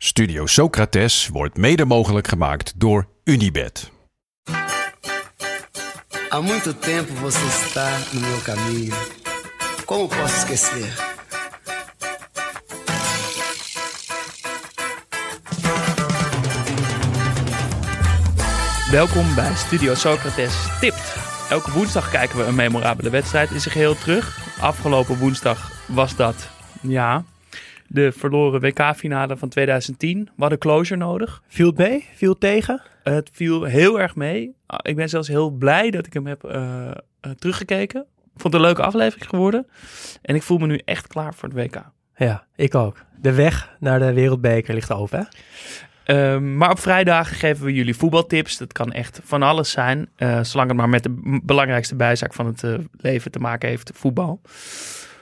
Studio Socrates wordt mede mogelijk gemaakt door Unibed. Há muito tempo você está no meu caminho. Como posso esquecer? Welkom bij Studio Socrates Tipt. Elke woensdag kijken we een memorabele wedstrijd in zijn geheel terug. Afgelopen woensdag was dat, ja, de verloren WK-finale van 2010. We hadden closure nodig. Viel het mee? Viel het tegen? Het viel heel erg mee. Ik ben zelfs heel blij dat ik hem heb eh, eh, teruggekeken. Ik vond het een leuke aflevering geworden. En ik voel me nu echt klaar voor het WK. Ja, ik ook. De weg naar de wereldbeker ligt open. Hè? Ehm, maar op vrijdagen geven we jullie voetbaltips. Dat kan echt van alles zijn. eh, zolang het maar met de belangrijkste bijzaak van het leven te maken heeft, voetbal.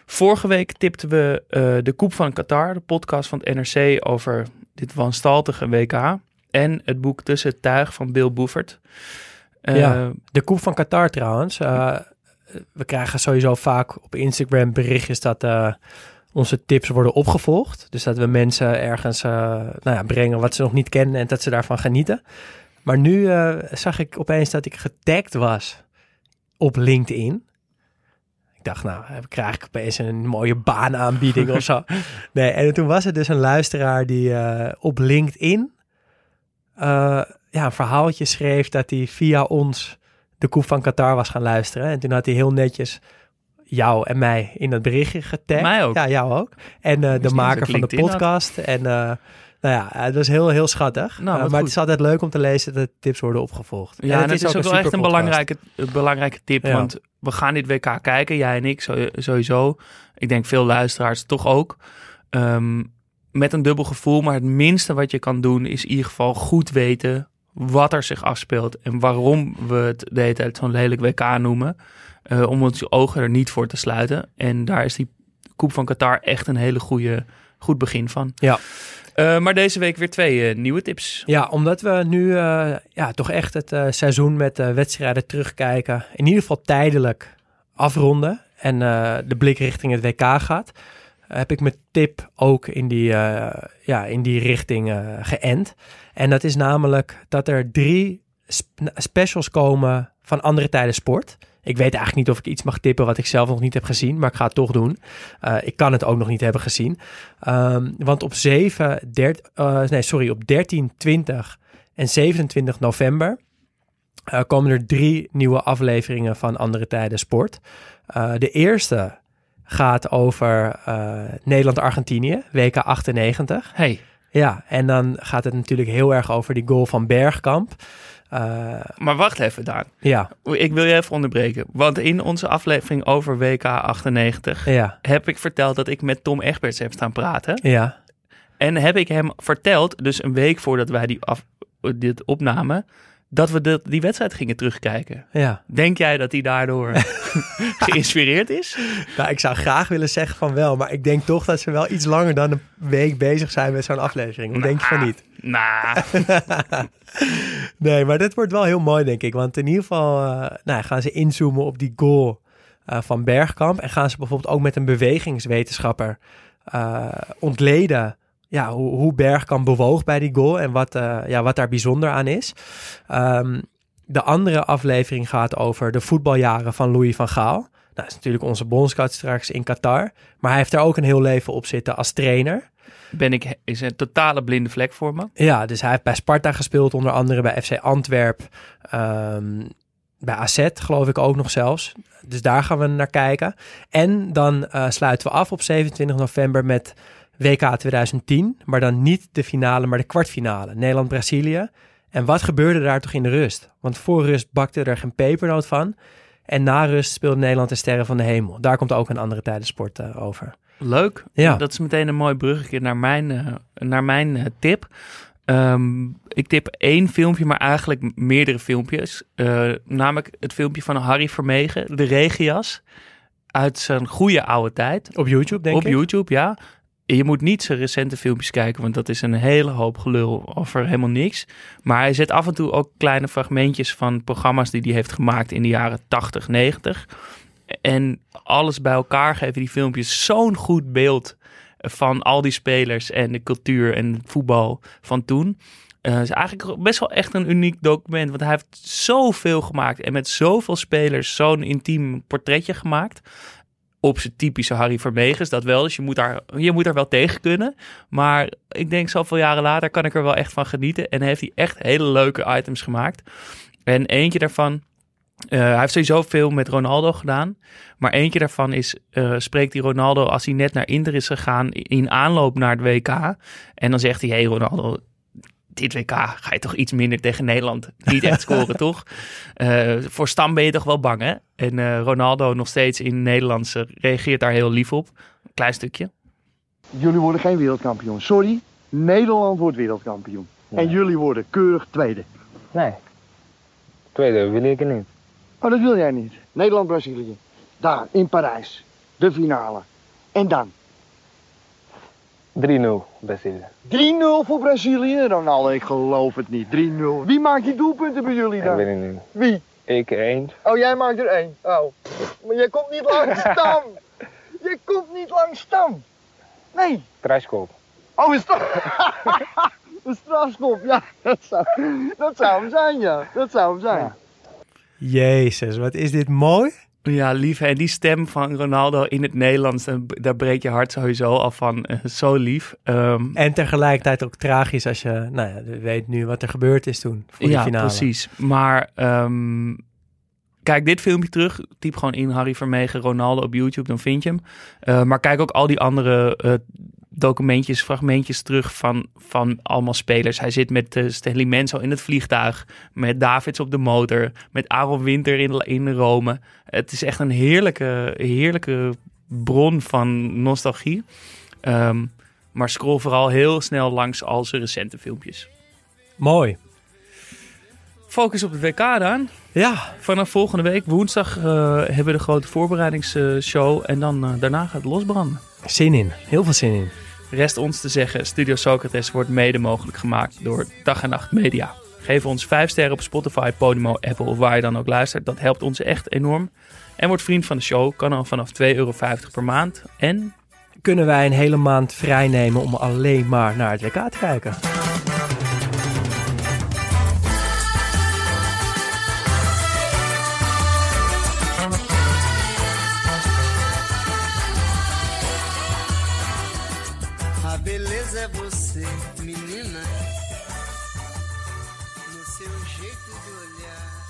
Vorige week tipten we eh, de Koep van Qatar, de podcast van het NRC over dit wanstaltige WK. En het boek Tussen Tuig van Bill Boevert. Eh. De koep van Qatar trouwens. eh, we krijgen sowieso vaak op Instagram berichtjes dat onze tips worden opgevolgd. Dus dat we mensen ergens nou ja, brengen wat ze nog niet kennen en dat ze daarvan genieten. Maar nu zag ik opeens dat ik getagd was op LinkedIn. Dacht, nou, krijg ik opeens een mooie baanaanbieding of zo. Nee, en toen was er dus een luisteraar die eh, op LinkedIn eh, ja, een verhaaltje schreef dat hij via ons de Koep van Qatar was gaan luisteren. En toen had hij heel netjes jou en mij in dat berichtje getagd. Mij ook. Ja, jou ook. En eh, de maker van de podcast. En nou ja, het was heel, heel schattig. Nou, wat maar goed. het is altijd leuk om te lezen dat de tips worden opgevolgd. Ja, en het, is ook, wel echt een belangrijke, een belangrijke tip. Ja. Want we gaan dit WK kijken, jij en ik sowieso. Ik denk veel luisteraars toch ook. Ehm, met een dubbel gevoel. Maar het minste wat je kan doen is in ieder geval goed weten wat er zich afspeelt. En waarom we het de hele tijd zo'n lelijk WK noemen. Eh, om onze ogen er niet voor te sluiten. En daar is die Koep van Qatar echt een hele goede, goed begin van. Ja. Eh, maar deze week weer twee eh, nieuwe tips. Ja, omdat we nu eh, ja, toch echt het seizoen met wedstrijden terugkijken. In ieder geval tijdelijk afronden. En de blik richting het WK gaat. Heb ik mijn tip ook in die, ja, in die richting geënt. En dat is namelijk dat er drie sp- specials komen van andere tijden sport. Ik weet eigenlijk niet of ik iets mag tippen wat ik zelf nog niet heb gezien, maar ik ga het toch doen. Uh, ik kan het ook nog niet hebben gezien. Um, want op 7, 13, uh, nee, sorry, op 13, 20 en 27 november uh, komen er drie nieuwe afleveringen van Andere Tijden Sport. De eerste gaat over Nederland-Argentinië, WK 98. Hey. Ja, en dan gaat het natuurlijk heel erg over die goal van Bergkamp. Uh, maar wacht even, Daan. Ja. Ik wil je even onderbreken. Want in onze aflevering over WK 98 ja. heb ik verteld dat ik met Tom Egberts heb staan praten. Ja. En heb ik hem verteld, dus een week voordat wij die af, dit opnamen, dat we de, die wedstrijd gingen terugkijken. Ja. Denk jij dat hij daardoor geïnspireerd is? Nou, ik zou graag willen zeggen van wel, maar ik denk toch dat ze wel iets langer dan een week bezig zijn met zo'n aflevering. Hoe denk je van niet? Nou. nee, maar dit wordt wel heel mooi, denk ik. Want in ieder geval uh, nou, gaan ze inzoomen op die goal uh, van Bergkamp. En gaan ze bijvoorbeeld ook met een bewegingswetenschapper uh, ontleden ja, hoe, hoe Bergkamp bewoog bij die goal en wat, uh, ja, wat daar bijzonder aan is. Um, de andere aflevering gaat over de voetbaljaren van Louis van Gaal. Nou, dat is natuurlijk onze bondscoach straks in Qatar. Maar hij heeft daar ook een heel leven op zitten als trainer. Ben ik, is een totale blinde vlek voor me. Ja, dus hij heeft bij Sparta gespeeld, onder andere bij FC Antwerp. Um, bij AZ geloof ik ook nog zelfs. Dus daar gaan we naar kijken. En dan uh, sluiten we af op 27 november met WK 2010. Maar dan niet de finale, maar de kwartfinale. Nederland-Brazilië. En wat gebeurde daar toch in de rust? Want voor rust bakte er geen pepernoot van. En na rust speelde Nederland de Sterren van de Hemel. Daar komt ook een andere tijdensport uh, over. Leuk. Ja. Dat is meteen een mooi bruggetje naar mijn, uh, naar mijn uh, tip. Um, ik tip één filmpje, maar eigenlijk meerdere filmpjes. namelijk het filmpje van Harry Vermegen, de Regias. Uit zijn goede oude tijd. Op YouTube, denk Op ik? Op YouTube, ja. Je moet niet zijn recente filmpjes kijken, want dat is een hele hoop gelul over helemaal niks. Maar hij zet af en toe ook kleine fragmentjes van programma's die hij heeft gemaakt in de jaren 80, 90. En alles bij elkaar geven die filmpjes zo'n goed beeld van al die spelers en de cultuur en voetbal van toen. Het uh, is eigenlijk best wel echt een uniek document, want hij heeft zoveel gemaakt en met zoveel spelers zo'n intiem portretje gemaakt op zijn typische Harry Vermegens, dat wel. Dus je moet, daar, je moet er wel tegen kunnen. Maar ik denk zoveel jaren later kan ik er wel echt van genieten. En heeft hij echt hele leuke items gemaakt. En eentje daarvan, uh, hij heeft sowieso veel met Ronaldo gedaan. Maar eentje daarvan is, uh, spreekt die Ronaldo als hij net naar Inter is gegaan in aanloop naar het WK. En dan zegt hij, hey Ronaldo, dit WK ga je toch iets minder tegen Nederland niet echt scoren, toch? Uh, voor Stam ben je toch wel bang, hè? En uh, Ronaldo nog steeds in Nederlands reageert daar heel lief op. Een klein stukje. Jullie worden geen wereldkampioen. Sorry, Nederland wordt wereldkampioen. En jullie worden keurig tweede. Nee. Tweede wil ik niet. Oh, dat wil jij niet. Nederland-Brazilië. Daar, in Parijs. De finale. En dan? 3-0 Brazilië. 3-0 voor Brazilië? Ronaldo, ik geloof het niet. 3-0. Wie maakt die doelpunten bij jullie dan? Ik weet het niet. Wie? Ik één. Oh, jij maakt er één. Oh. Maar jij komt niet langs stam. je komt niet langs stam. Nee. Kruiskop. Oh, is dat? een strafskop, ja. Dat zou, dat zou hem zijn, ja. Dat zou hem zijn. Ja. Jezus, wat is dit mooi. Ja, lief. En die stem van Ronaldo in het Nederlands, daar breekt je hart sowieso al van. Uh, zo lief. Um, en tegelijkertijd ook tragisch als je nou ja, weet nu wat er gebeurd is toen. Voor ja, finale. precies. Maar um, kijk dit filmpje terug. Typ gewoon in Harry Vermegen Ronaldo op YouTube, dan vind je hem. Uh, maar kijk ook al die andere uh, documentjes, fragmentjes terug van, van allemaal spelers. Hij zit met uh, Stanley Menzo in het vliegtuig, met Davids op de motor, met Aaron Winter in, in Rome. Het is echt een heerlijke, heerlijke bron van nostalgie. Um, maar scroll vooral heel snel langs al zijn recente filmpjes. Mooi. Focus op het WK dan. Ja. Vanaf volgende week, woensdag, uh, hebben we de grote voorbereidingsshow. En dan uh, daarna gaat het losbranden. Zin in. Heel veel zin in. Rest ons te zeggen, Studio Socrates wordt mede mogelijk gemaakt door Dag en Nacht Media. Geef ons 5 sterren op Spotify, Podimo, Apple of waar je dan ook luistert. Dat helpt ons echt enorm. En word vriend van de show, kan al vanaf 2,50 euro per maand. En kunnen wij een hele maand vrij nemen om alleen maar naar het WK te kijken. É você, menina, no seu jeito de olhar.